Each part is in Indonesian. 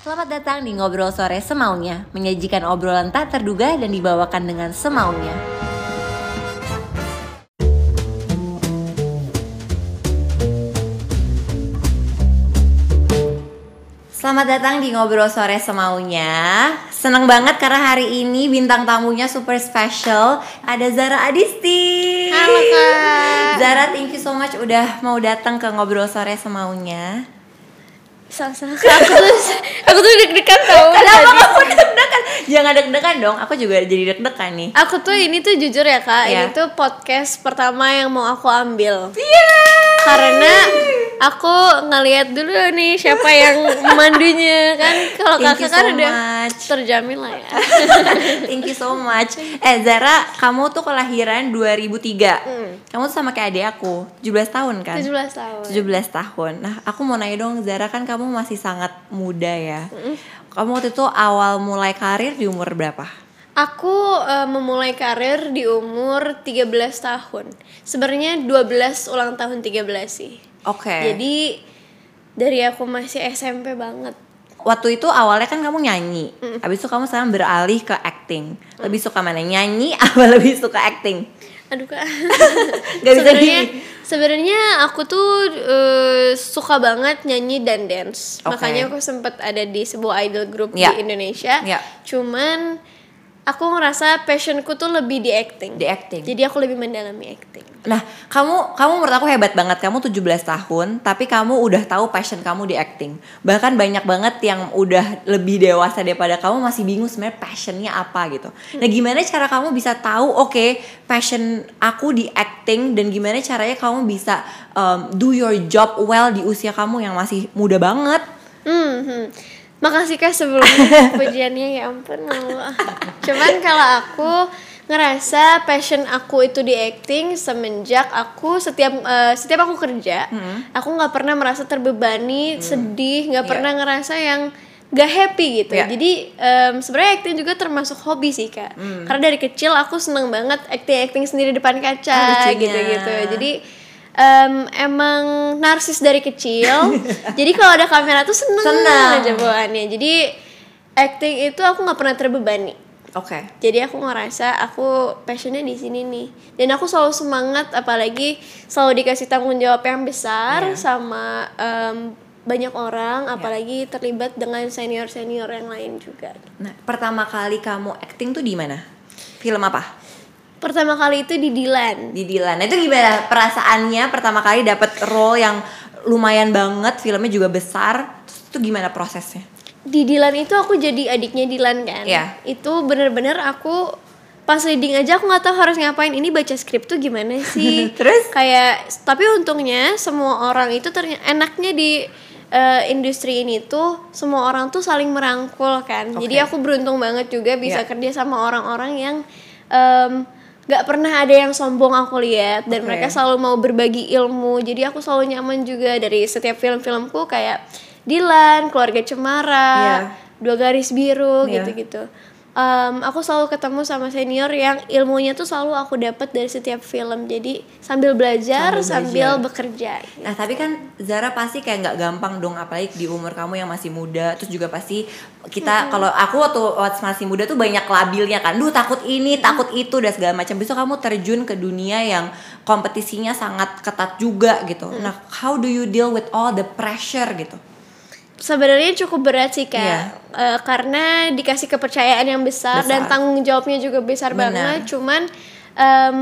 Selamat datang di Ngobrol Sore Semaunya, menyajikan obrolan tak terduga dan dibawakan dengan semaunya. Selamat datang di Ngobrol Sore Semaunya. Senang banget karena hari ini bintang tamunya super special. Ada Zara Adisti. Halo kak. Zara, thank you so much udah mau datang ke Ngobrol Sore Semaunya. Sama-sama. Aku tuh aku tuh deg-degan tau. Kenapa tadi. kamu deg-degan? Jangan deg-degan dong, aku juga jadi deg-degan nih. Aku tuh ini tuh jujur ya kak, Iya. ini tuh podcast pertama yang mau aku ambil. Iya. Karena aku ngeliat dulu nih siapa yang memandunya kan. Kalau kakak kan so udah much. terjamin lah ya. Thank you so much. Eh Zara, kamu tuh kelahiran 2003. Hmm. Kamu tuh sama kayak adik aku, 17 tahun kan? 17 tahun. 17 tahun. Nah, aku mau nanya dong, Zara kan kamu masih sangat muda ya. Kamu waktu itu awal mulai karir di umur berapa? Aku eh, memulai karir di umur 13 tahun. Sebenarnya 12 ulang tahun 13 sih. Oke. Jadi dari aku masih SMP banget. waktu itu awalnya kan kamu nyanyi. Habis itu kamu sekarang beralih ke acting. Lebih suka mana? Nyanyi apa lebih suka acting? Aduh kak. Gak bisa Sebenarnya sebenarnya aku tuh eh, suka banget nyanyi dan dance. Oke. Makanya aku sempat ada di sebuah idol group Ya. di Indonesia. Ya. Cuman aku ngerasa passionku tuh lebih di acting. Di acting. Jadi aku lebih mendalami acting. Nah, kamu kamu menurut aku hebat banget. Kamu 17 tahun, tapi kamu udah tahu passion kamu di acting. Bahkan banyak banget yang udah lebih dewasa daripada kamu masih bingung sebenarnya passionnya apa gitu. Nah, gimana cara kamu bisa tahu oke, passion aku di acting dan gimana caranya kamu bisa um, do your job well di usia kamu yang masih muda banget? Hmm, hmm. Makasih kak sebelumnya pujiannya ya ampun Allah. Cuman kalau aku ngerasa passion aku itu di acting semenjak aku setiap eh, setiap aku kerja, aku nggak pernah merasa terbebani, sedih, nggak Iya. pernah ngerasa yang gak happy gitu. Iya. Jadi em, sebenarnya acting juga termasuk hobi sih kak. Karena dari kecil aku seneng banget acting acting sendiri depan Ah, kaca lucunya. gitu-gitu. Jadi em, emang narsis dari kecil. jadi kalau ada kamera tuh seneng, Seneng. aja bawaannya. Jadi acting itu aku nggak pernah terbebani. Oke. Jadi aku ngerasa aku passionnya di sini nih. Dan aku selalu semangat, apalagi selalu dikasih tanggung jawab yang besar Iya. sama em, banyak orang, apalagi terlibat dengan senior senior yang lain juga. Nah, pertama kali kamu acting tuh di mana? Film apa? Pertama kali itu di Dilan. di Dilan. Nah, itu gimana perasaannya pertama kali dapat role yang lumayan banget, filmnya juga besar. Terus itu gimana prosesnya? di Dilan itu aku jadi adiknya Dilan kan Iya. itu bener-bener aku pas leading aja aku nggak tahu harus ngapain ini baca skrip tuh gimana sih Terus? kayak tapi untungnya semua orang itu ternyata enaknya di eh, industri ini tuh semua orang tuh saling merangkul kan Oke. jadi aku beruntung banget juga bisa Iya. kerja sama orang-orang yang em, nggak pernah ada yang sombong aku lihat dan Oke. mereka selalu mau berbagi ilmu jadi aku selalu nyaman juga dari setiap film-filmku kayak Dilan, Keluarga Cemara, Iya. Dua Garis Biru Iya. gitu-gitu. Em, aku selalu ketemu sama senior yang ilmunya tuh selalu aku dapat dari setiap film. Jadi sambil belajar Sambil sambil, belajar. bekerja. Nah, tapi kan Zara pasti kayak nggak gampang dong apalagi di umur kamu yang masih muda. Terus juga pasti kita kalau aku waktu, waktu masih muda tuh banyak labilnya kan. Duh, takut ini, takut itu dan segala macam. Besok kamu terjun ke dunia yang kompetisinya sangat ketat juga gitu. Nah, how do you deal with all the pressure gitu? Sebenarnya cukup berat sih kak, Iya. Eh, karena dikasih kepercayaan yang besar, dan Besar. tanggung jawabnya juga besar Benar. banget. Cuman em,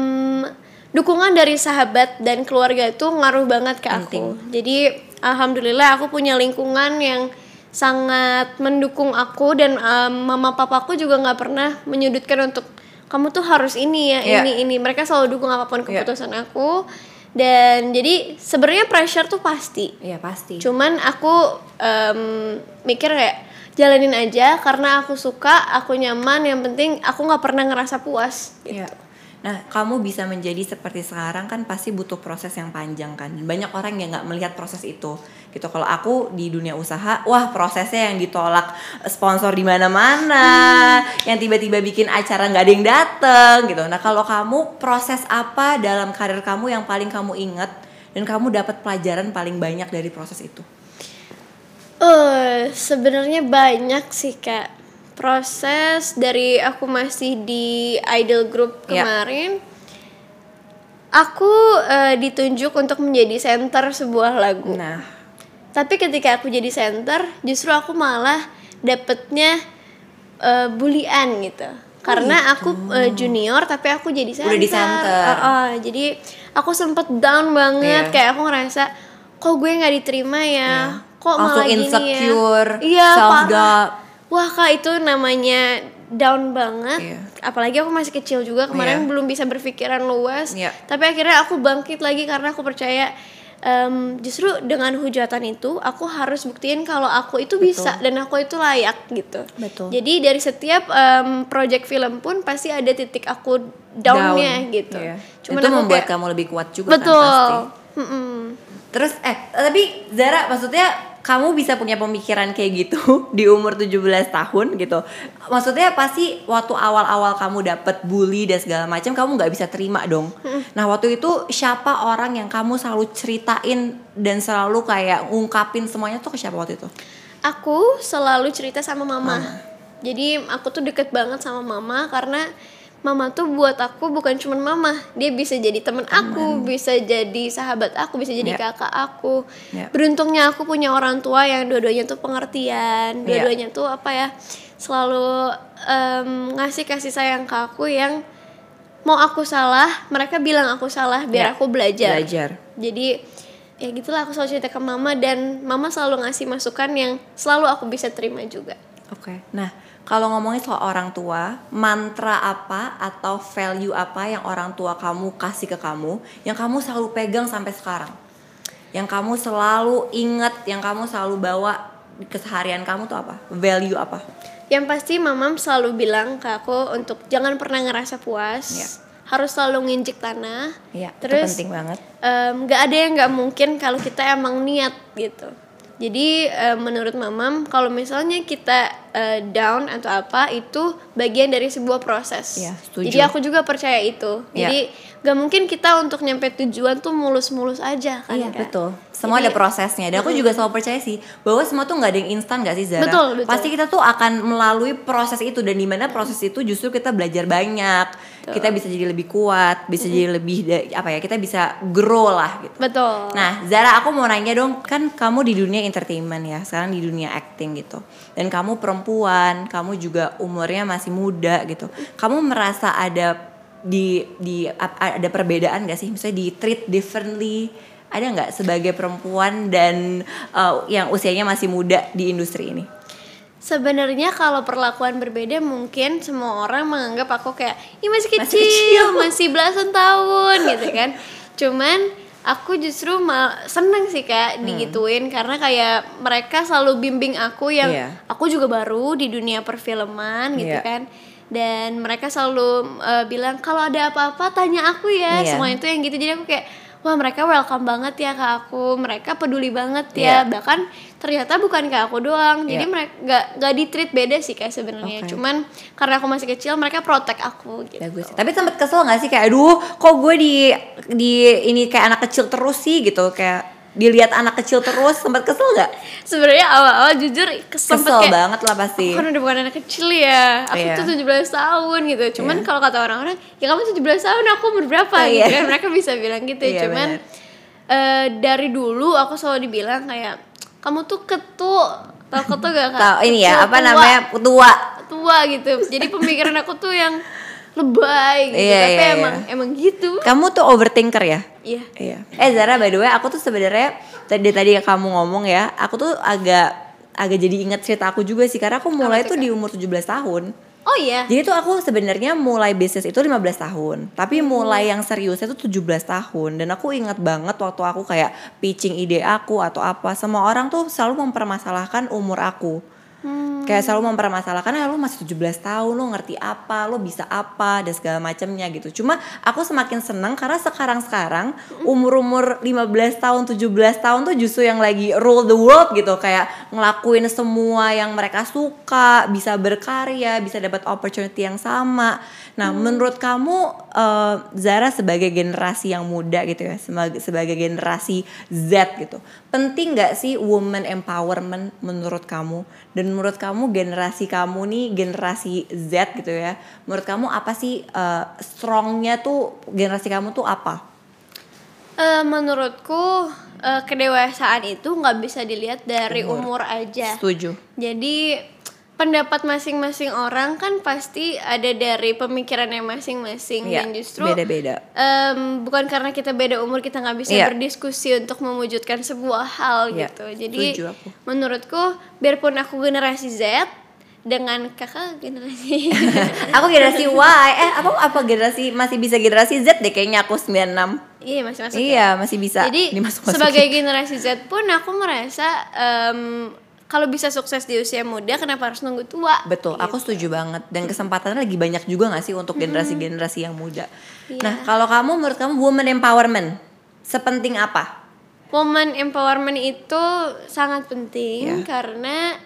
dukungan dari sahabat dan keluarga itu ngaruh banget ke aku. Jadi alhamdulillah aku punya lingkungan yang sangat mendukung aku dan em, mama papaku juga nggak pernah menyudutkan untuk kamu tuh harus ini ya Iya. ini ini. Mereka selalu dukung apa pun Iya. keputusan aku. Dan jadi sebenarnya pressure tuh pasti. Iya, pasti. Cuman aku em, mikir kayak jalanin aja karena aku suka, aku nyaman. Yang penting aku nggak pernah ngerasa puas. Gitu. Iya. Nah, kamu bisa menjadi seperti sekarang kan pasti butuh proses yang panjang kan. Banyak orang yang nggak melihat proses itu. Gitu. Kalau aku di dunia usaha, wah prosesnya yang ditolak sponsor di mana-mana, yang tiba-tiba bikin acara nggak ada yang dateng gitu. Nah, kalau kamu proses apa dalam karir kamu yang paling kamu inget dan kamu dapat pelajaran paling banyak dari proses itu? Eh, sebenarnya banyak sih kak proses dari aku masih di idol group Ya. kemarin. Aku eh, ditunjuk untuk menjadi center sebuah lagu. Nah, Tapi ketika aku jadi center, justru aku malah dapetnya eh, bulian gitu. Karena aku eh, junior tapi aku jadi center. Oh, Udah di center. Uh, uh, jadi aku sempet down banget Iya. kayak aku ngerasa kok gue nggak diterima ya. Kok Langsung malah gini ya. Iya, self doubt. Wah, Kak, itu namanya down banget. Iya. Apalagi aku masih kecil juga, kemarin Iya. belum bisa berpikiran luas. Iya. Tapi akhirnya aku bangkit lagi karena aku percaya em, justru dengan hujatan itu aku harus buktiin kalau aku itu bisa dan aku itu layak gitu. Betul. Jadi dari setiap em, project film pun pasti ada titik aku downnya Down. gitu. Iya. Cuman itu membuat kayak, kamu lebih kuat juga kan betul. pasti. Mm-mm. Terus eh tapi Zara maksudnya kamu bisa punya pemikiran kayak gitu di umur 17 tahun gitu. Maksudnya pasti waktu awal-awal kamu dapet bully dan segala macam kamu nggak bisa terima dong. Nah, waktu itu siapa orang yang kamu selalu ceritain dan selalu kayak ngungkapin semuanya tuh ke siapa waktu itu? Aku selalu cerita sama mama. Jadi aku tuh deket banget sama mama karena mama tuh buat aku bukan cuma mama, dia bisa jadi temen aku, bisa jadi sahabat aku, bisa jadi Ya. kakak aku. Ya. Beruntungnya aku punya orang tua yang dua-duanya tuh Ya. pengertian, dua-duanya tuh apa ya selalu em, ngasih kasih sayang ke aku yang mau aku salah, mereka bilang aku salah biar Ya. aku belajar. Belajar. Jadi ya gitulah aku selalu cerita ke mama dan mama selalu ngasih masukan yang selalu aku bisa terima juga. Oke. Nah, kalau ngomongin soal orang tua, mantra apa atau value apa yang orang tua kamu kasih ke kamu yang kamu selalu pegang sampai sekarang? Yang kamu selalu ingat, yang kamu selalu bawa di keseharian kamu tuh apa? Value apa? Yang pasti mamam selalu bilang ke aku untuk jangan pernah ngerasa puas, Ya. harus selalu nginjek tanah. Iya, itu Terus penting banget. nggak ada yang nggak mungkin kalau kita emang niat gitu. Jadi em, menurut mamam kalau misalnya kita eh, down atau apa itu bagian dari sebuah proses. Iya, setuju. Jadi aku juga percaya itu. Iya. Jadi nggak mungkin kita untuk nyampe tujuan tuh mulus-mulus aja kan? Iya Kak? betul. Semua Jadi- ada prosesnya. Dan aku juga selalu percaya sih bahwa semua tuh nggak ada yang instan gak sih Zara? Betul, betul. Pasti kita tuh akan melalui proses itu dan di mana proses itu justru kita belajar banyak. Kita bisa jadi lebih kuat, bisa jadi lebih apa ya? Kita bisa grow lah gitu. Betul. Nah, Zara aku mau nanya dong, kan kamu di dunia entertainment ya, sekarang di dunia acting gitu. Dan kamu perempuan, kamu juga umurnya masih muda gitu. Kamu merasa ada di di ada perbedaan gak sih? Misalnya di treat differently ada nggak sebagai perempuan dan uh, yang usianya masih muda di industri ini? Sebenarnya kalau perlakuan berbeda mungkin semua orang menganggap aku kayak Ih masih Masih kecil, kecil." masih, belasan tahun gitu kan. Cuman aku justru mal seneng sih kak digituin karena kayak mereka selalu bimbing aku yang Iya. aku juga baru di dunia perfilman gitu Iya. kan. Dan mereka selalu eh, bilang kalau ada apa-apa tanya aku ya. Iya. Semua itu yang gitu jadi aku kayak wah mereka welcome banget ya ke aku. Mereka peduli banget ya. Iya. Bahkan ternyata bukan ke aku doang. Jadi Iya. mereka nggak nggak di treat beda sih kayak sebenarnya. Oke. Cuman karena aku masih kecil mereka protect aku gitu. Bagus. Tapi sempet kesel gak sih kayak aduh kok gue di di ini kayak anak kecil terus sih gitu kayak dilihat anak kecil terus sempet kesel nggak? Sebenarnya awal-awal jujur Kesel kayak banget lah pasti. Aku kan udah bukan anak kecil ya Aku Iya. tuh 17 tahun gitu Cuman Iya. kalau kata orang-orang Ya kamu 17 tahun aku umur berapa Oh, gitu kan Mereka bisa bilang gitu Iya, Cuman eh, Dari dulu aku selalu dibilang kayak Kamu tuh ketuk Tau ketuk gak kak? Tahu ini ya Ketuk apa namanya tua. Tua gitu Jadi pemikiran aku tuh yang Lebay gitu Iya, Tapi iya, emang iya. Emang gitu Kamu tuh overthinker ya? Iya Iya. Eh Zara by the way aku tuh sebenarnya tadi tadi yang kamu ngomong ya, aku tuh agak agak jadi ingat cerita aku juga sih karena aku mulai tuh, tuh di umur 17 tahun. Oh iya Jadi tuh aku sebenarnya mulai bisnis itu 15 tahun, tapi mulai yang seriusnya tuh 17 tahun dan aku ingat banget waktu aku kayak pitching ide aku atau apa, semua orang tuh selalu mempermasalahkan umur aku. Kayak selalu mempermasalahkan ya lo masih 17 tahun lo ngerti apa lo bisa apa dan segala macamnya gitu. Cuma aku semakin senang karena sekarang sekarang umur umur 15 tahun 17 tahun tuh justru yang lagi rule the world gitu. Kayak ngelakuin semua yang mereka suka bisa berkarya bisa dapat opportunity yang sama nah menurut kamu eh, Zara sebagai generasi yang muda gitu ya sebagai sebagai generasi Z gitu penting nggak sih woman empowerment menurut kamu dan menurut kamu generasi kamu nih generasi Z gitu ya menurut kamu apa sih eh, strongnya tuh generasi kamu tuh apa Eh, menurutku eh, kedewasaan itu nggak bisa dilihat dari Umur. umur, aja. setuju Jadi pendapat masing-masing orang kan pasti ada dari pemikirannya masing-masing Iya, dan justru beda-beda em, bukan karena kita beda umur kita nggak bisa Iya. berdiskusi untuk mewujudkan sebuah hal Iya, gitu. Jadi aku. menurutku biarpun aku generasi Z dengan kakak generasi aku generasi Y eh apa apa generasi masih bisa generasi Z deh kayaknya aku 96 iya masih masuk ya. iya masih bisa Jadi sebagai generasi Z pun aku merasa em, kalau bisa sukses di usia muda kenapa harus nunggu tua? Betul, aku setuju banget. Dan kesempatannya lagi banyak juga gak sih untuk generasi-generasi yang muda. Iya. Nah, kalau kamu menurut kamu woman empowerment sepenting apa? Woman empowerment itu sangat penting Iya. karena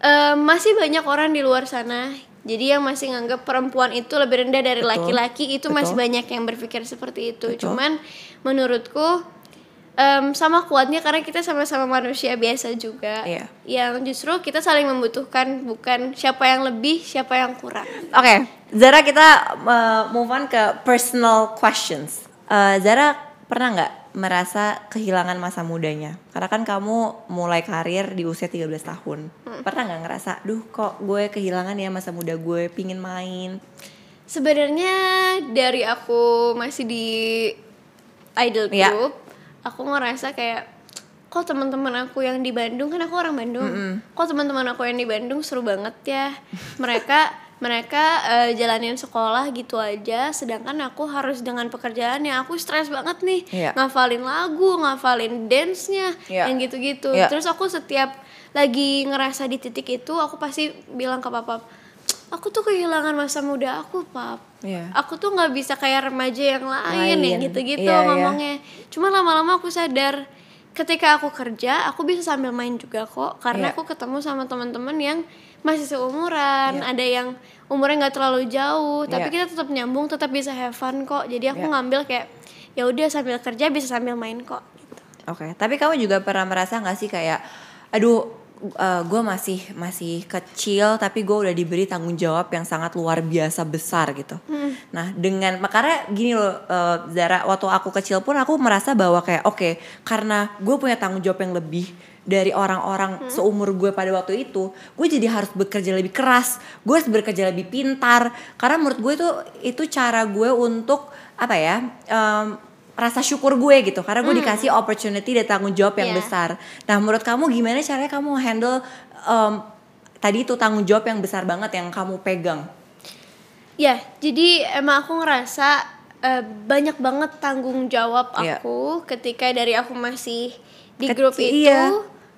em, masih banyak orang di luar sana. Jadi yang masih nganggap perempuan itu lebih rendah dari laki-laki itu Betul. masih banyak yang berpikir seperti itu. Betul. Cuman menurutku em, sama kuatnya karena kita sama-sama manusia biasa juga. Iya. Yang justru kita saling membutuhkan bukan siapa yang lebih, siapa yang kurang. Oke, Zara kita uh, move on ke personal questions. Uh, Zara pernah nggak merasa kehilangan masa mudanya? Karena kan kamu mulai karir di usia 13 tahun. Pernah nggak ngerasa, duh kok gue kehilangan ya masa muda gue, pingin main. Sebenarnya dari aku masih di idol Iya. group, aku ngerasa kayak kok teman-teman aku yang di Bandung kan aku orang Bandung. Kok teman-teman aku yang di Bandung seru banget ya. Mereka mereka eh, jalanin sekolah gitu aja sedangkan aku harus dengan pekerjaan yang aku stres banget nih Iya. ngafalin lagu ngafalin dance-nya Iya. yang gitu-gitu Iya. terus aku setiap lagi ngerasa di titik itu aku pasti bilang ke papa aku tuh kehilangan masa muda aku pap Iya. aku tuh nggak bisa kayak remaja yang lain, Lain. yang gitu-gitu Iya, iya. ngomongnya cuma lama-lama aku sadar ketika aku kerja aku bisa sambil main juga kok karena Iya. aku ketemu sama teman-teman yang masih seumuran Iya. ada yang umurnya nggak terlalu jauh tapi Iya. kita tetap nyambung tetap bisa have fun kok jadi aku Iya. ngambil kayak ya udah sambil kerja bisa sambil main kok gitu. Oke, tapi kamu juga pernah merasa nggak sih kayak, aduh, gue masih masih kecil, tapi gue udah diberi tanggung jawab yang sangat luar biasa besar gitu. Nah, dengan makanya gini loh, eh, Zara, waktu aku kecil pun aku merasa bahwa kayak, oke, karena gue punya tanggung jawab yang lebih dari orang-orang seumur gue pada waktu itu, gue jadi harus bekerja lebih keras, gue harus bekerja lebih pintar, karena menurut gue itu itu cara gue untuk apa ya? em, rasa syukur gue gitu karena gue dikasih opportunity dan tanggung jawab yang Iya. besar. Nah menurut kamu gimana caranya kamu handle em, tadi itu tanggung jawab yang besar banget yang kamu pegang? Ya, jadi emang aku ngerasa eh, banyak banget tanggung jawab Iya. aku ketika dari aku masih di Kecil, grup itu iya.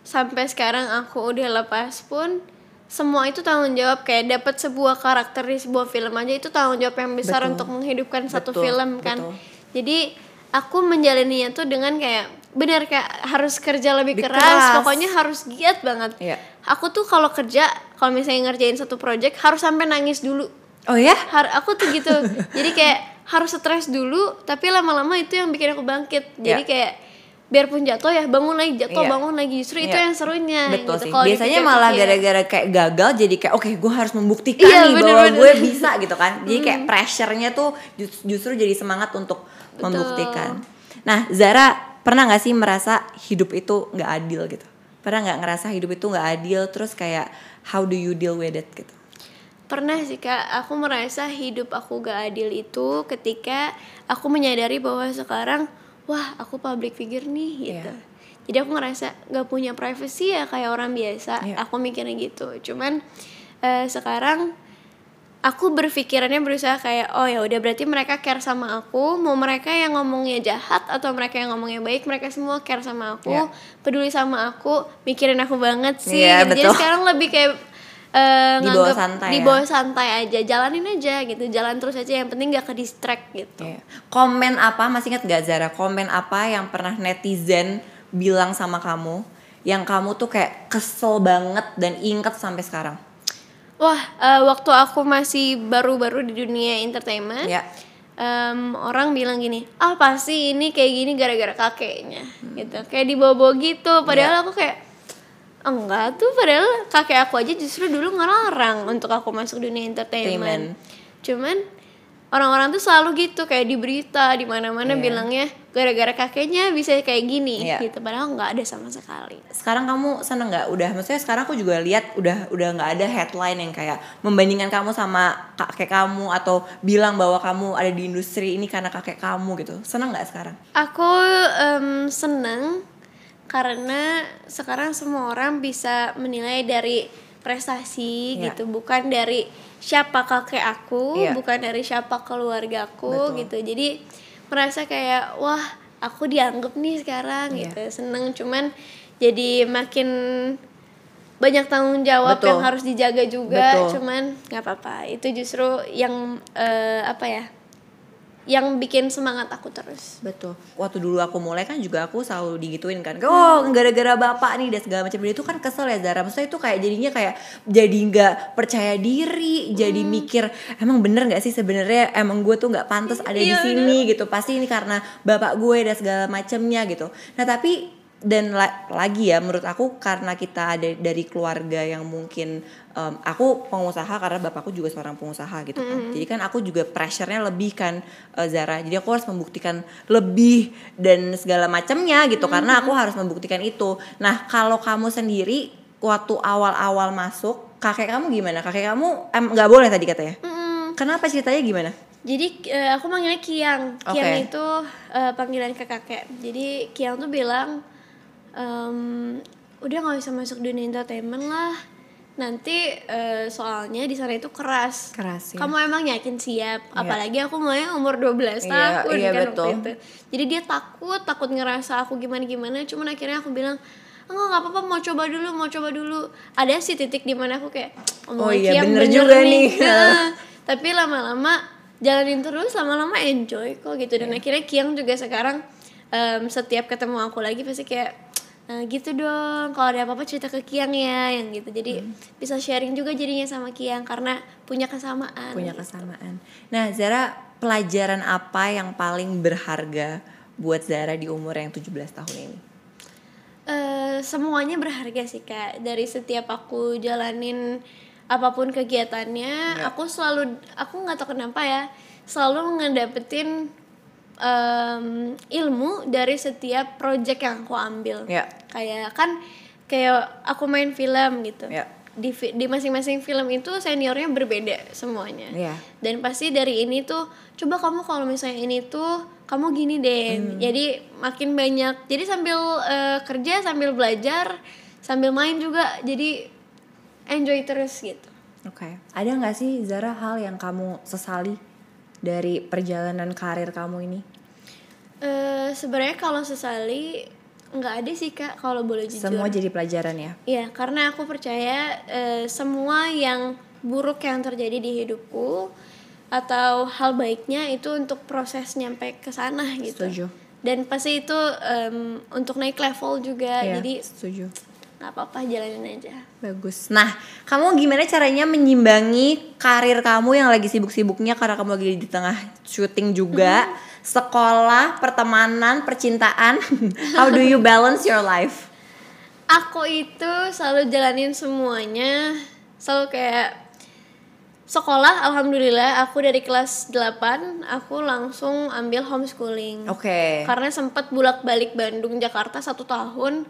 sampai sekarang aku udah lepas pun semua itu tanggung jawab kayak dapat sebuah karakter di sebuah film aja itu tanggung jawab yang besar Betul. untuk menghidupkan satu Betul, film kan. betul. Jadi aku menjalaninya tuh dengan kayak benar kayak harus kerja lebih keras, keras. pokoknya harus giat banget. Iya. Aku tuh kalau kerja, kalau misalnya ngerjain satu project harus sampai nangis dulu Oh ya? har aku tuh gitu jadi kayak harus stres dulu tapi lama-lama itu yang bikin aku bangkit jadi Iya. kayak biarpun jatuh ya bangun lagi jatuh Iya. bangun lagi justru itu Iya. yang serunya Betul gitu sih. Kalau Biasanya malah gara-gara kayak gagal jadi kayak oke gue harus membuktikan Iya, nih bener, bahwa bener. gue bisa gitu kan. Jadi kayak pressure-nya tuh jus- justru jadi semangat untuk Betul. membuktikan. Nah Zara pernah nggak sih merasa hidup itu nggak adil gitu? Pernah nggak ngerasa hidup itu nggak adil terus kayak how do you deal with it gitu? pernah sih kak aku merasa hidup aku gak adil itu ketika aku menyadari bahwa sekarang wah aku public figure nih gitu Iya. jadi aku ngerasa gak punya privacy ya kayak orang biasa Iya. aku mikirnya gitu cuman eh, sekarang aku berpikirannya berusaha kayak oh ya udah berarti mereka care sama aku mau mereka yang ngomongnya jahat atau mereka yang ngomongnya baik mereka semua care sama aku Iya. peduli sama aku mikirin aku banget sih Iya, gitu. jadi betul. sekarang lebih kayak eh, Dibawa nganggep- santai ya? dibawa santai aja jalanin aja gitu jalan terus aja yang penting gak ke distract gitu Iya. Komen apa masih ingat gak Zara? Komen apa yang pernah netizen bilang sama kamu yang kamu tuh kayak kesel banget dan inget sampai sekarang? wah eh, waktu aku masih baru-baru di dunia entertainment Ya. em, orang bilang gini ah pasti ini kayak gini gara-gara kakeknya gitu kayak dibawa-bawa gitu padahal aku kayak enggak tuh padahal kakek aku aja justru dulu ngelarang untuk aku masuk dunia entertainment cuman orang-orang tuh selalu gitu kayak di berita di mana-mana Iya. bilangnya gara-gara kakeknya bisa kayak gini Iya. gitu padahal nggak ada sama sekali Sekarang kamu seneng nggak? Udah, maksudnya sekarang aku juga lihat udah udah nggak ada headline yang kayak membandingkan kamu sama kakek kamu atau bilang bahwa kamu ada di industri ini karena kakek kamu gitu. Seneng nggak sekarang? Aku em, seneng karena sekarang semua orang bisa menilai dari prestasi Iya. gitu, bukan dari siapa kakek aku, Iya. bukan dari siapa keluargaku Betul. gitu. Jadi merasa kayak wah aku dianggap nih sekarang Iya. gitu, seneng. Cuman jadi makin banyak tanggung jawab Betul. yang harus dijaga juga. Betul. Cuman nggak apa-apa. Itu justru yang eh, apa ya? Yang bikin semangat aku terus. Betul. Waktu dulu aku mulai kan juga aku selalu digituin kan. Oh, gara-gara bapak nih dan segala macam. Dan itu kan kesel ya Zara. Maksudnya itu kayak jadinya kayak jadi nggak percaya diri, jadi mikir emang bener nggak sih sebenarnya emang gue tuh nggak pantas ada di Iya, sini gitu. Pasti ini karena bapak gue dan segala macamnya gitu. Nah tapi dan la- lagi ya menurut aku karena kita ada dari keluarga yang mungkin em, aku pengusaha karena bapakku juga seorang pengusaha gitu kan jadi kan aku juga pressure-nya lebih kan eh, Zara jadi aku harus membuktikan lebih dan segala macamnya gitu karena aku harus membuktikan itu nah kalau kamu sendiri waktu awal-awal masuk kakek kamu gimana kakek kamu nggak boleh tadi katanya Mm-mm. kenapa ceritanya gimana Jadi eh, aku manggilnya Kiang. Kiang Oke. itu eh, panggilan ke kakek. Jadi Kiang tuh bilang, "Em, udah nggak bisa masuk dunia entertainment lah. Nanti eh, soalnya di sana itu keras. keras ya Kamu emang yakin siap? Iya. Apalagi aku mulai umur 12 Iya, tahun iya, kan betul. waktu itu. Jadi dia takut, takut ngerasa aku gimana-gimana. Cuman akhirnya aku bilang, enggak nggak apa-apa mau coba dulu mau coba dulu ada sih titik di mana aku kayak Oh omongan iya, Kiang bener juga nih." Nah, tapi lama-lama jalanin terus lama-lama enjoy kok gitu dan akhirnya Kiang juga sekarang em, setiap ketemu aku lagi pasti kayak "Nah, gitu dong kalau ada apa-apa cerita ke Kiang ya yang gitu jadi Hmm. bisa sharing juga jadinya sama Kiang karena punya kesamaan punya gitu. kesamaan. Nah, Zara, pelajaran apa yang paling berharga buat Zara di umur yang 17 tahun ini? Eh, semuanya berharga sih kak dari setiap aku jalanin apa pun kegiatannya Ya. aku selalu aku nggak tahu kenapa ya selalu ngedapetin em, ilmu dari setiap project yang aku ambil Ya. kayak kan kayak aku main film gitu Ya. di di masing-masing film itu seniornya berbeda semuanya Ya. dan pasti dari ini tuh coba kamu kalau misalnya ini tuh kamu gini deh Hmm. jadi makin banyak jadi sambil eh, kerja sambil belajar sambil main juga jadi enjoy terus gitu Oke. Ada nggak sih Zara hal yang kamu sesali dari perjalanan karir kamu ini? Eh, sebenarnya kalau sesali nggak ada sih kak kalau boleh jujur Semua jadi pelajaran ya. Iya, karena aku percaya eh, semua yang buruk yang terjadi di hidupku atau hal baiknya itu untuk proses nyampe ke sana gitu. Setuju. Dan pasti itu em, untuk naik level juga. Iya, Jadi setuju. Nggak apa-apa jalanin aja. Bagus. Nah, kamu gimana caranya menyimbangi karir kamu yang lagi sibuk-sibuknya karena kamu lagi di tengah syuting juga, sekolah, pertemanan, percintaan. How do you balance your life? Aku itu selalu jalanin semuanya, selalu kayak sekolah alhamdulillah aku dari kelas 8 aku langsung ambil homeschooling. Oke. karena sempat bolak-balik Bandung Jakarta satu tahun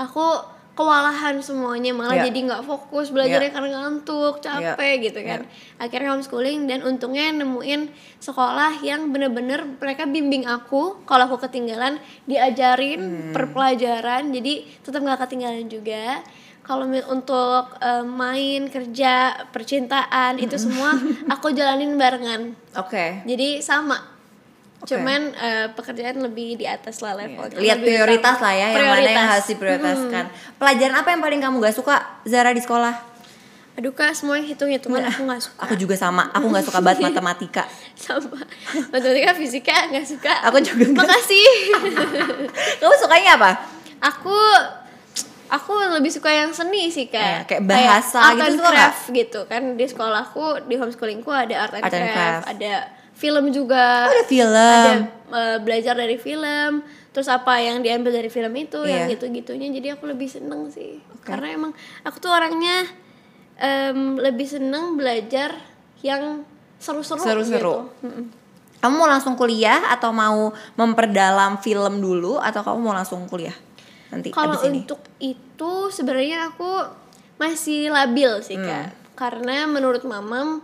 aku kewalahan semuanya malah Ya. jadi nggak fokus belajarnya karena ngantuk capek gitu kan. Akhirnya homeschooling dan untungnya nemuin sekolah yang bener-bener mereka bimbing aku kalau aku ketinggalan diajarin per pelajaran jadi tetap nggak ketinggalan juga. Kalau untuk eh, main kerja percintaan itu semua aku jalanin barengan. Oke. jadi sama. Oke. Cuman eh, pekerjaan lebih di atas lah levelnya. Lihat Lebih prioritas utama. lah ya, yang mana yang Prioritas. harus diprioritaskan. Pelajaran apa yang paling kamu gak suka Zara di sekolah? aduh kak semua hitung hitungan aku nggak suka Aku juga sama, aku nggak suka banget matematika. sama matematika fisika nggak suka Aku juga nggak. makasih Kamu sukanya apa? aku aku lebih suka yang seni sih Iya, kak kayak bahasa art gitu and suka nggak? craft gitu kan di sekolahku di homeschoolingku ada art and, Art and craft, craft. ada film juga Oh, ada film. ada eh, belajar dari film terus apa yang diambil dari film itu yang Iya. gitu gitunya jadi aku lebih seneng sih karena emang aku tuh orangnya em, lebih seneng belajar yang seru-seru Seru-seru. gitu. Kamu mau langsung kuliah atau mau memperdalam film dulu atau kamu mau langsung kuliah nanti Kalau untuk itu sebenarnya aku masih labil sih Hmm. kak, karena menurut mamam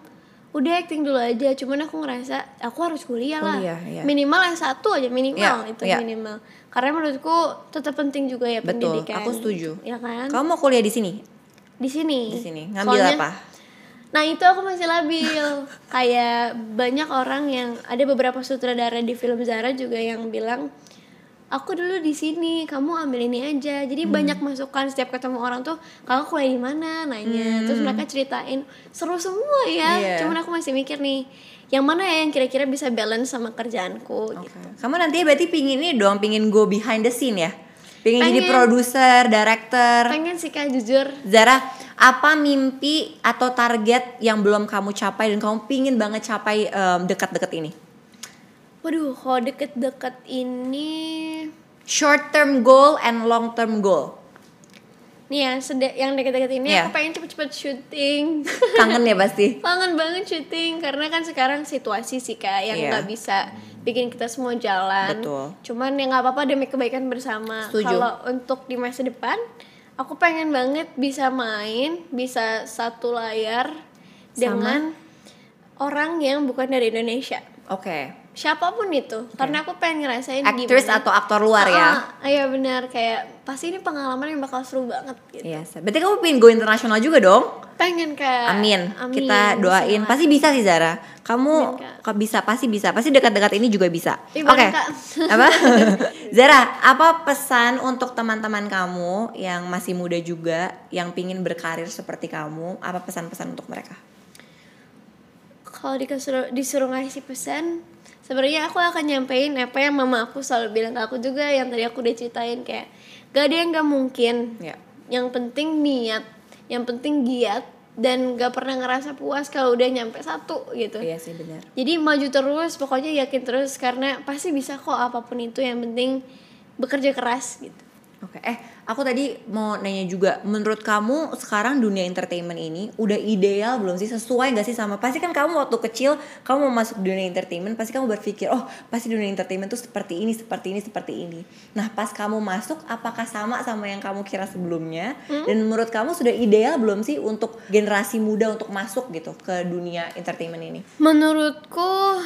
udah acting dulu aja. Cuman aku ngerasa aku harus kuliah lah, Kuliah, iya. minimal S1 aja minimal Iya, itu iya. minimal. Karena menurutku tetap penting juga ya Betul, pendidikan. aku setuju. Ya kan? Kamu mau kuliah di sini? Di sini. Di sini. Ngambil Soalnya- apa? Nah itu aku masih labil Kayak banyak orang yang Ada beberapa sutradara di film Zara juga yang bilang Aku dulu di sini, kamu ambil ini aja. Jadi banyak masukan setiap ketemu orang tuh, kakak kuliah di mana? Nanya. Terus mereka ceritain seru semua ya. Iya. Cuman aku masih mikir nih, yang mana ya yang kira-kira bisa balance sama kerjaanku gitu. Kamu nanti berarti pingin ini dong, pingin go behind the scene ya? Pingin jadi produser, director. Pengen sih kak jujur. Zara, apa mimpi atau target yang belum kamu capai dan kamu pingin banget capai em, dekat-dekat ini? Waduh, kalau deket-deket ini Short term goal and long term goal. Nih ya, sede- yang deket-deket ini Iya. aku pengen cepet-cepet syuting Kangen ya pasti. Kangen banget syuting karena kan sekarang situasi sih kak yang Iya. nggak bisa bikin kita semua jalan. Betul. Cuman ya nggak apa-apa demi kebaikan bersama. Kalau untuk di masa depan, aku pengen banget bisa main, bisa satu layar dengan orang yang bukan dari Indonesia. Oke. Siapa pun itu, karena aku pengen ngerasain gimana. atau aktor luar ya? Ah, Iya benar kayak pasti ini pengalaman yang bakal seru banget gitu. Iya, berarti kamu pengen go internasional juga dong? Pengen kak. Amin. Amin. Kita doain. Pasti bisa sih Zara. Kamu Amin, bisa, pasti bisa. Pasti dekat-dekat ini juga bisa. Oke. Ih, bareng, Kak. apa? Zara, apa pesan untuk teman-teman kamu yang masih muda juga, yang pingin berkarir seperti kamu? Apa pesan-pesan untuk mereka? kalau disuruh disuruh ngasih pesan sebenarnya aku akan nyampein apa yang mama aku selalu bilang ke aku juga yang tadi aku udah ceritain kayak gak ada yang gak mungkin Ya. yang penting niat yang penting giat dan gak pernah ngerasa puas kalau udah nyampe satu gitu Iya sih benar. jadi maju terus pokoknya yakin terus karena pasti bisa kok apa pun itu yang penting bekerja keras gitu Oke, eh aku tadi mau nanya juga, menurut kamu sekarang dunia entertainment ini udah ideal belum sih? Sesuai gak sih sama? Pasti kan kamu waktu kecil kamu mau masuk dunia entertainment, pasti kamu berpikir, oh pasti dunia entertainment tuh seperti ini, seperti ini, seperti ini. Nah pas kamu masuk, apakah sama sama yang kamu kira sebelumnya? Dan menurut kamu sudah ideal belum sih untuk generasi muda untuk masuk gitu ke dunia entertainment ini? Menurutku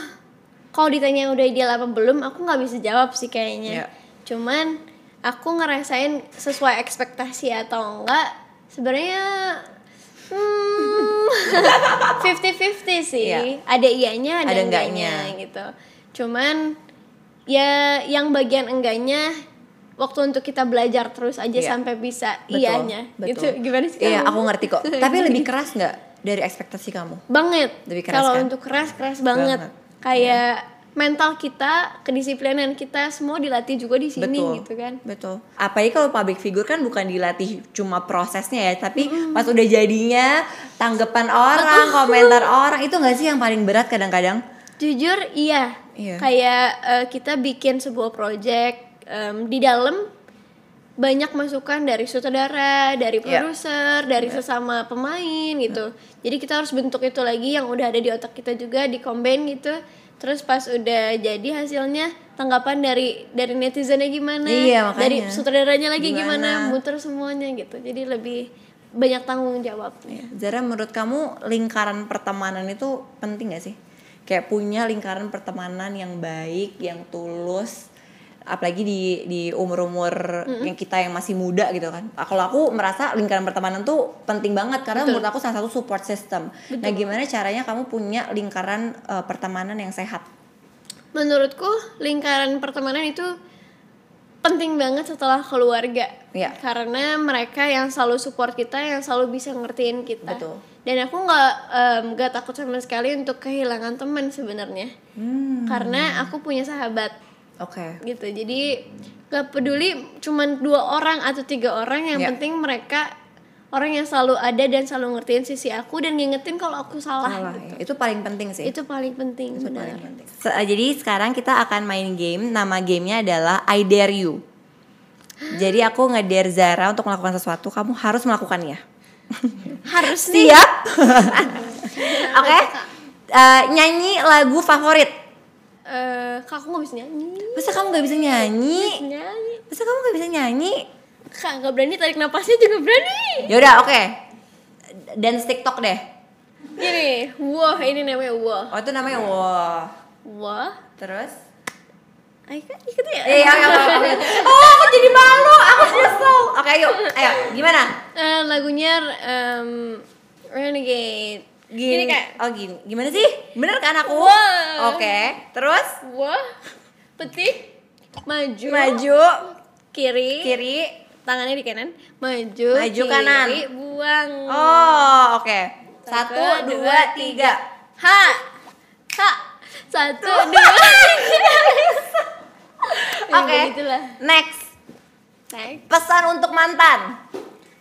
kalau ditanya udah ideal apa belum, aku nggak bisa jawab sih kayaknya. Iya. Cuman aku ngerasain sesuai ekspektasi atau enggak, sebenarnya hmm 50-50 sih. Iya. Ada iyanya, ada, Ada enggaknya. enggaknya. gitu. Cuman ya yang bagian enggaknya waktu untuk kita belajar terus aja Iya. sampai bisa Betul, iyanya gitu betul. gimana sih Iya, kamu? aku ngerti kok. Tapi lebih keras nggak dari ekspektasi kamu? banget Lebih keras kalau kan? untuk keras keras banget, Banget. kayak mental kita kedisiplinan kita semua dilatih juga di sini Betul. gitu kan Betul. Apalagi kalau public figure kan bukan dilatih cuma prosesnya ya, tapi pas udah jadinya tanggapan orang, komentar orang itu nggak sih yang paling berat kadang-kadang? jujur iya, Iya. kayak eh, kita bikin sebuah project em, di dalam banyak masukan dari sutradara, dari Iya. produser, dari sesama pemain gitu. Jadi kita harus bentuk itu lagi yang udah ada di otak kita juga di combine gitu. Terus pas udah jadi hasilnya tanggapan dari dari netizennya gimana, Iya, makanya. dari sutradaranya lagi Gimana? gimana, muter semuanya gitu. Jadi lebih banyak tanggung jawab. Ya, Zara menurut kamu lingkaran pertemanan itu penting gak sih? Kayak punya lingkaran pertemanan yang baik, yang tulus, apalagi di di umur-umur yang kita yang masih muda gitu kan. Kalau aku merasa lingkaran pertemanan tuh penting banget karena menurut aku salah satu support system. Nah, gimana caranya kamu punya lingkaran eh, pertemanan yang sehat? Menurutku lingkaran pertemanan itu penting banget setelah keluarga Iya. karena mereka yang selalu support kita yang selalu bisa ngertiin kita Betul. dan aku nggak nggak takut sama sekali untuk kehilangan teman sebenarnya Hmm. karena aku punya sahabat Oke. gitu jadi gak peduli cuman dua orang atau tiga orang yang Ya. penting mereka orang yang selalu ada dan selalu ngertiin sisi aku dan ngingetin kalau aku salah, Salah, gitu. ya. Itu paling penting sih. itu paling penting Itu benar paling penting. Se- eh, jadi sekarang kita akan main game. Nama gamenya adalah I Dare You. Jadi aku nge-dare Zara untuk melakukan sesuatu, kamu harus melakukannya. harus nih Siap? Oke. Eh, nyanyi lagu favorit. Eh kak aku nggak bisa nyanyi Masa kamu gak bisa nyanyi? nyanyi Masa kamu gak bisa nyanyi? kak nggak berani tarik napasnya juga berani Ya udah, oke. Dan TikTok deh. gini wah ini namanya wah Oh, itu namanya wah. wah Terus? Ayo ikut ya ayo, ayo. Oh, aku jadi malu. Aku nyesel. Oke, ayo. Ayo, gimana? Eh, lagunya em, Renegade Gini, Gini, Kak. Oh gini, gimana sih? Bener kan aku? Wow. Oke, terus wah petik maju maju kiri kiri. tangannya di kanan maju Maju kiri, kanan. buang Oh, oke. Satu, dua, tiga. ha ha satu dua Ya, Oke. begitulah. Next, Next. pesan untuk mantan.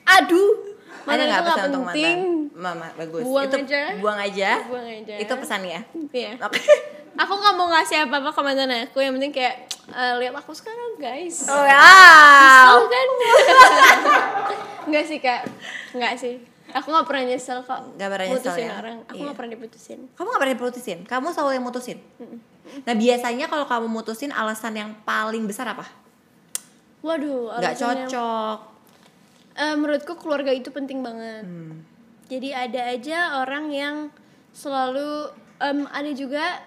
aduh mana itu nggak pesan untuk penting mantan? Mama, bagus. Buang itu aja. buang aja. buang aja Itu pesannya. Iya. Oke. aku nggak mau ngasih apa-apa ke mantan aku yang penting kayak eh, lihat aku sekarang guys Oh ya. Tahu kan nggak sih kak nggak sih aku nggak pernah nyesel kok Nggak pernah nyesel mutusin ya? orang aku Iya. nggak pernah diputusin Kamu gak pernah diputusin? Kamu selalu yang mutusin? Nah biasanya kalau kamu mutusin alasan yang paling besar apa? waduh Gak cocok Eh, menurutku keluarga itu penting banget Hmm. jadi ada aja orang yang selalu em, ada juga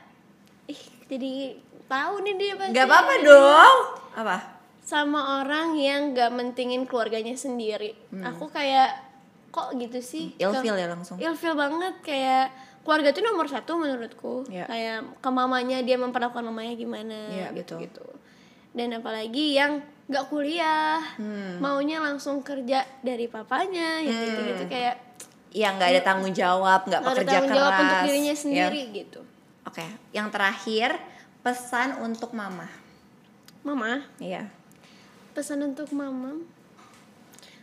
ih jadi tahu nih dia pasti Gak apa-apa dong Apa? sama orang yang gak mentingin keluarganya sendiri aku kayak kok gitu sih Hmm. Ilfeel Ke- ya langsung ilfeel banget kayak keluarga itu nomor satu menurutku Iya. kayak ke mamanya dia memperlakukan mamanya gimana Iya, gitu betul. gitu dan apalagi yang gak kuliah Hmm. maunya langsung kerja dari papanya gitu gitu, gitu kayak Yang gak ada tanggung jawab, gak nggak pekerja tanggung keras jawab untuk dirinya Ya. sendiri gitu. Oke, yang terakhir pesan untuk mama. Mama? Iya. Pesan untuk mama?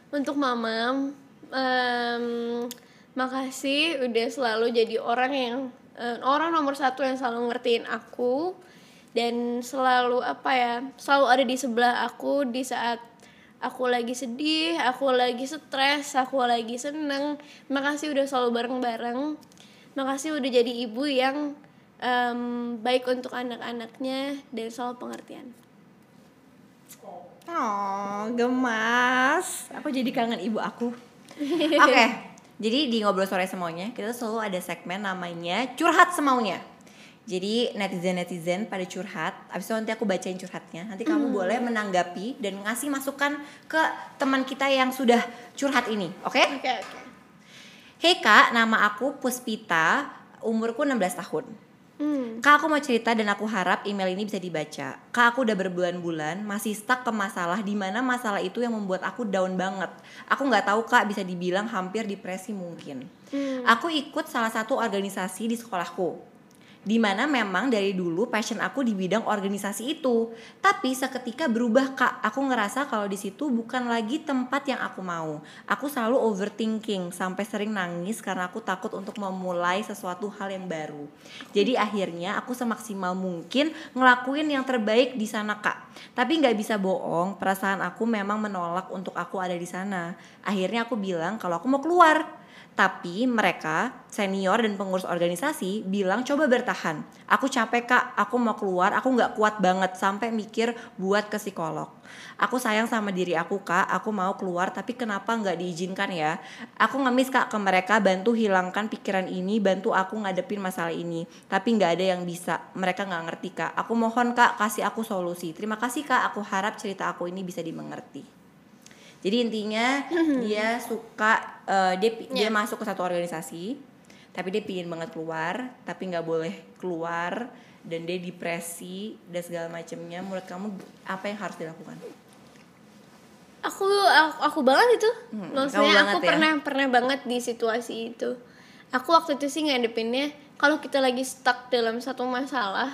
Untuk mama em, makasih udah selalu jadi orang yang eh, orang nomor satu yang selalu ngertiin aku dan selalu apa ya selalu ada di sebelah aku di saat aku lagi sedih aku lagi stres aku lagi seneng makasih udah selalu bareng-bareng makasih udah jadi ibu yang em, baik untuk anak-anaknya dan selalu pengertian Oh, gemas. Aku jadi kangen ibu aku. Oke, jadi di ngobrol sore semuanya kita selalu ada segmen namanya curhat semaunya. Jadi netizen-netizen pada curhat, abis itu nanti aku bacain curhatnya. Nanti kamu boleh menanggapi dan ngasih masukan ke teman kita yang sudah curhat ini, oke? oke oke Hei kak, nama aku Puspita, umurku 16 tahun. hmm. Kak aku mau cerita dan aku harap email ini bisa dibaca. Kak aku udah berbulan-bulan masih stuck ke masalah di mana masalah itu yang membuat aku down banget. Aku nggak tahu kak bisa dibilang hampir depresi mungkin. Hmm. Aku ikut salah satu organisasi di sekolahku. Di mana memang dari dulu passion aku di bidang organisasi itu. Tapi seketika berubah kak, aku ngerasa kalau di situ bukan lagi tempat yang aku mau. Aku selalu overthinking sampai sering nangis karena aku takut untuk memulai sesuatu hal yang baru. Jadi akhirnya aku semaksimal mungkin ngelakuin yang terbaik di sana kak. Tapi nggak bisa bohong, perasaan aku memang menolak untuk aku ada di sana. Akhirnya aku bilang kalau aku mau keluar. Tapi mereka, senior dan pengurus organisasi bilang coba bertahan. Aku capek kak, aku mau keluar, aku nggak kuat banget sampai mikir buat ke psikolog. Aku sayang sama diri aku kak, aku mau keluar tapi kenapa nggak diizinkan ya? Aku ngemis kak ke mereka bantu hilangkan pikiran ini, bantu aku ngadepin masalah ini. Tapi nggak ada yang bisa, mereka nggak ngerti kak. Aku mohon kak kasih aku solusi. Terima kasih kak, aku harap cerita aku ini bisa dimengerti. Jadi intinya dia suka eh, dia pi- dia masuk ke satu organisasi, tapi dia pingin banget keluar, tapi nggak boleh keluar dan dia depresi dan segala macamnya. Menurut kamu apa yang harus dilakukan? aku aku, aku banget itu Hmm, maksudnya aku ya? pernah pernah banget di situasi itu aku waktu itu sih ngadepinnya kalau kita lagi stuck dalam satu masalah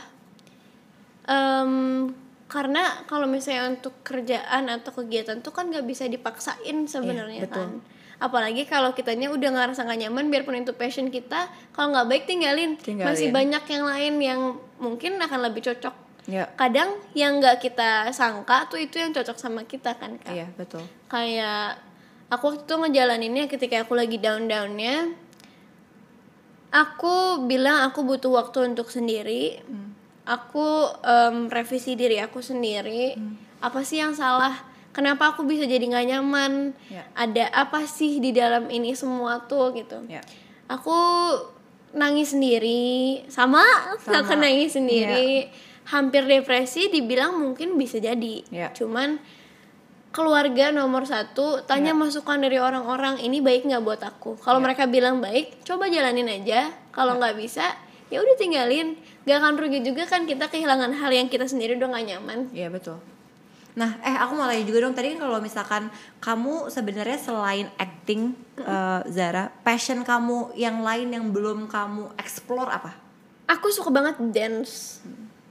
em, karena kalau misalnya untuk kerjaan atau kegiatan tuh kan nggak bisa dipaksain sebenarnya Iya, betul. kan apalagi kalau kitanya udah ngerasa gak nyaman biarpun itu passion kita kalau nggak baik tinggalin. Tinggalin. masih banyak yang lain yang mungkin akan lebih cocok Ya. kadang yang nggak kita sangka tuh itu yang cocok sama kita kan kak Iya, betul. kayak aku waktu itu ngejalaninnya ketika aku lagi down downnya aku bilang aku butuh waktu untuk sendiri aku em, revisi diri aku sendiri. Apa sih yang salah? Kenapa aku bisa jadi nggak nyaman? Ya. ada apa sih di dalam ini semua tuh gitu. Ya. aku nangis sendiri. Sama, Sama. aku nangis sendiri. Hampir depresi dibilang mungkin bisa jadi. Iya. cuman keluarga nomor satu tanya masukan dari orang-orang ini baik nggak buat aku? Kalau Iya. mereka bilang baik coba jalanin aja. Kalau nggak bisa ya udah tinggalin gak akan rugi juga kan kita kehilangan hal yang kita sendiri udah gak nyaman Iya betul. Nah, eh aku mau tanya juga dong tadi kan kalau misalkan kamu sebenarnya selain acting eh, Zara, passion kamu yang lain yang belum kamu explore apa? aku suka banget dance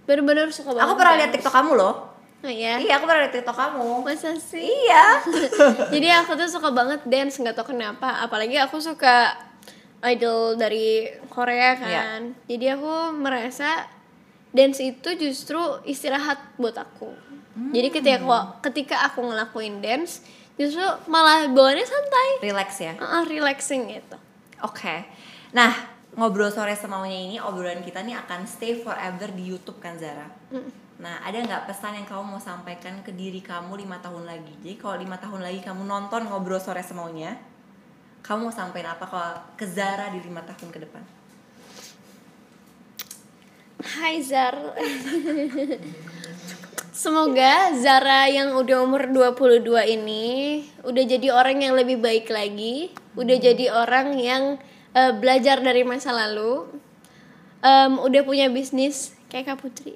bener-bener suka banget Aku pernah lihat dance. TikTok kamu loh. oh, ya Iya, aku pernah lihat TikTok kamu. masa sih Iya. jadi aku tuh suka banget dance nggak tau kenapa apalagi aku suka idol dari Korea kan jadi aku merasa dance itu justru istirahat buat aku jadi ketika aku, ketika aku ngelakuin dance justru malah bawaannya santai Relax ya. uh, relaxing gitu Oke. Nah, ngobrol sore semaunya ini obrolan kita nih akan stay forever di YouTube kan Zara. Nah, ada nggak pesan yang kamu mau sampaikan ke diri kamu lima tahun lagi? Jadi kalau lima tahun lagi kamu nonton ngobrol sore semaunya, kamu mau sampaikan apa kalau ke Zara di lima tahun ke depan? Hai Zar Semoga Zara yang udah umur 22 ini udah jadi orang yang lebih baik lagi, udah jadi orang yang eh, belajar dari masa lalu, em, udah punya bisnis kayak Kak Putri,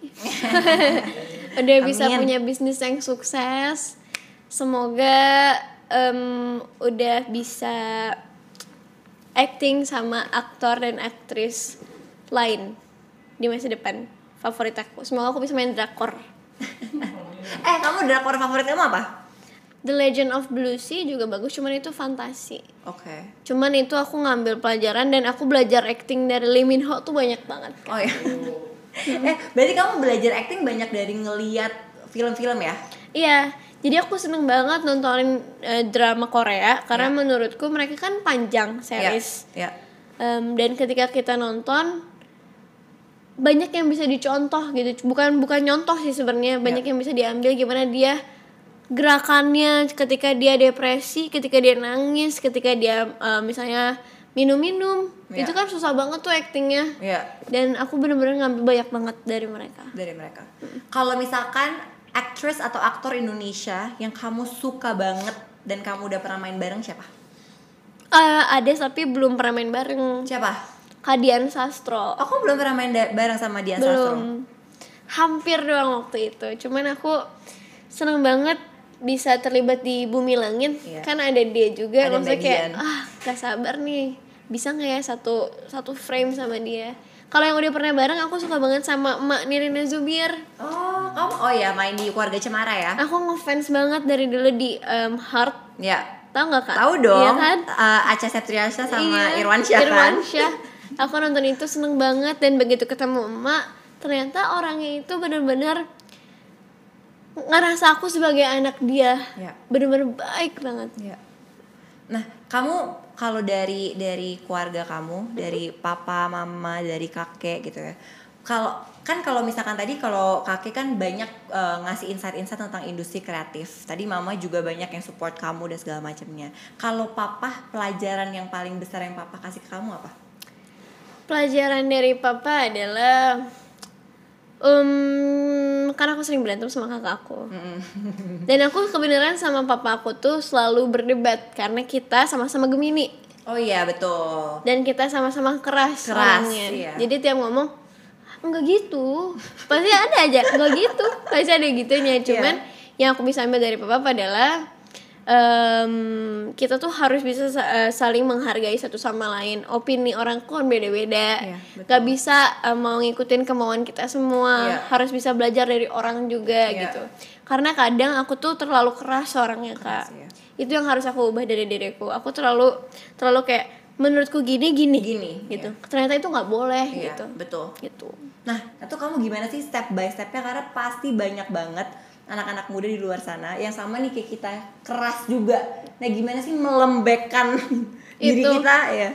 udah bisa Amin. punya bisnis yang sukses. Semoga em, udah bisa acting sama aktor dan aktris lain di masa depan favorit aku semoga aku bisa main drakor eh, kamu drakor favorit kamu apa? The Legend of Blue Sea juga bagus cuman itu fantasi Oke. cuman itu aku ngambil pelajaran dan aku belajar acting dari Lee Min Ho tuh banyak banget Oh ya. eh, berarti kamu belajar acting banyak dari ngeliat film-film ya? iya jadi aku seneng banget nontonin eh, drama Korea karena Ya. menurutku mereka kan panjang series Ya. Em, dan ketika kita nonton banyak yang bisa dicontoh gitu bukan bukan nyontoh sih sebenarnya banyak yang bisa diambil gimana dia gerakannya ketika dia depresi ketika dia nangis ketika dia eh, misalnya minum-minum Ya. itu kan susah banget tuh actingnya Ya. dan aku bener-bener ngambil banyak banget dari mereka dari mereka. Kalau misalkan aktris atau aktor Indonesia yang kamu suka banget dan kamu udah pernah main bareng siapa? Eh, ada tapi belum pernah main bareng. Siapa? Kadian Sastro Aku belum pernah main bareng sama Dian Sastro. belum. Hampir doang waktu itu. Cuman aku seneng banget bisa terlibat di bumi langit. Iya. kan ada dia juga. Ada maksudnya kayak ah gak sabar nih. Bisa nggak ya satu satu frame sama dia kalau yang udah pernah bareng aku suka banget sama emak Nirina Zubir Oh, kamu oh ya main di keluarga Cemara ya? aku ngefans banget dari dulu di em, Heart Ya. tau nggak kak Tahu dong. iya kan eh, Aca Septriasa sama Iya, Irwansyah kan? Irwansyah. aku nonton itu seneng banget dan begitu ketemu emak ternyata orangnya itu bener-bener ngerasa aku sebagai anak dia Ya. bener-bener baik banget Ya. Nah, kamu kalau dari dari keluarga kamu, dari papa, mama, dari kakek gitu ya. Kalau kan kalau misalkan tadi kalau kakek kan banyak eh, ngasih insight-insight tentang industri kreatif. Tadi mama juga banyak yang support kamu dan segala macamnya. Kalau papa pelajaran yang paling besar yang papa kasih ke kamu apa? pelajaran dari papa adalah um, karena aku sering berantem sama kakak aku dan aku kebenaran sama papa aku tuh selalu berdebat karena kita sama-sama Gemini Oh iya betul. dan kita sama-sama keras, Keras, orangnya. iya. Jadi tiap ngomong enggak gitu. Pasti ada aja enggak gitu. Pasti ada gitunya. Cuman yang aku bisa ambil dari papa adalah em, kita tuh harus bisa sa- eh, saling menghargai satu sama lain. Opini orang kan beda-beda. Iya, betul. Gak bisa eh, mau ngikutin kemauan kita semua. Iya. Harus bisa belajar dari orang juga Iya. gitu. Karena kadang aku tuh terlalu keras orangnya kak. iya. Itu yang harus aku ubah dari diriku. Aku terlalu terlalu kayak menurutku gini gini Gini, gitu. Ternyata itu nggak boleh Iya, gitu. betul. Gitu. Nah, itu kamu gimana sih step by stepnya? Karena pasti banyak banget anak-anak muda di luar sana yang sama nih kayak kita keras juga. Nah, gimana sih melembekkan diri kita ya?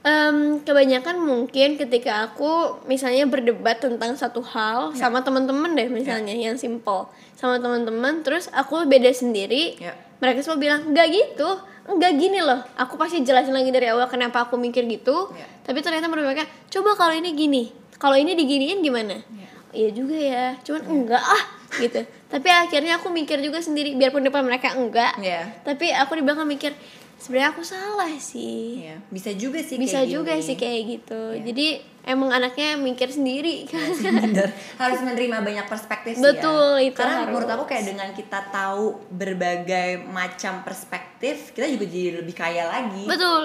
Em, kebanyakan mungkin ketika aku misalnya berdebat tentang satu hal Ya. sama teman-teman deh misalnya yang simple sama teman-teman terus aku beda sendiri Ya. mereka semua bilang nggak gitu nggak gini loh aku pasti jelasin lagi dari awal kenapa aku mikir gitu Ya. tapi ternyata mereka coba kalau ini gini kalau ini diginiin gimana Ya. Iya juga ya cuman enggak ah gitu tapi akhirnya aku mikir juga sendiri biarpun depan mereka enggak Iya. tapi aku di belakang mikir sebenarnya aku salah sih Iya, bisa juga sih bisa kayak juga gini. sih kayak gitu Iya. jadi emang anaknya mikir sendiri kan Bener. harus menerima banyak perspektif sih Betul, ya. itu Karena harus. menurut aku kayak dengan kita tahu berbagai macam perspektif, kita juga jadi lebih kaya lagi. betul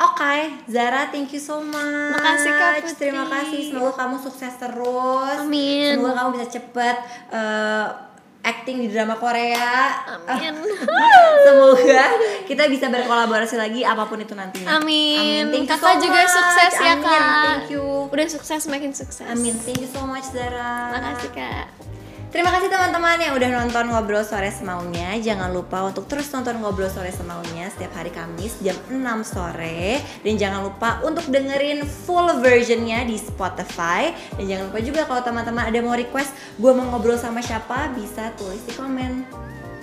Oke, Zara, thank you so much. Makasih, Kak Putri. Terima kasih. Semoga kamu sukses terus. Amin. Semoga kamu bisa cepet eh, acting di drama Korea. amin Semoga kita bisa berkolaborasi lagi apa pun itu nantinya. amin Thank you kakak so juga much. sukses ya Amin. kak Thank you. udah sukses makin sukses Amin. Thank you so much Zara. makasih kak Terima kasih teman-teman yang udah nonton Ngobrol Sore Semaunya. Jangan lupa untuk terus nonton Ngobrol Sore Semaunya setiap hari Kamis jam 6 sore. Dan jangan lupa untuk dengerin full versionnya di Spotify. Dan jangan lupa juga kalau teman-teman ada mau request gue mau ngobrol sama siapa, bisa tulis di komen.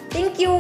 Thank you.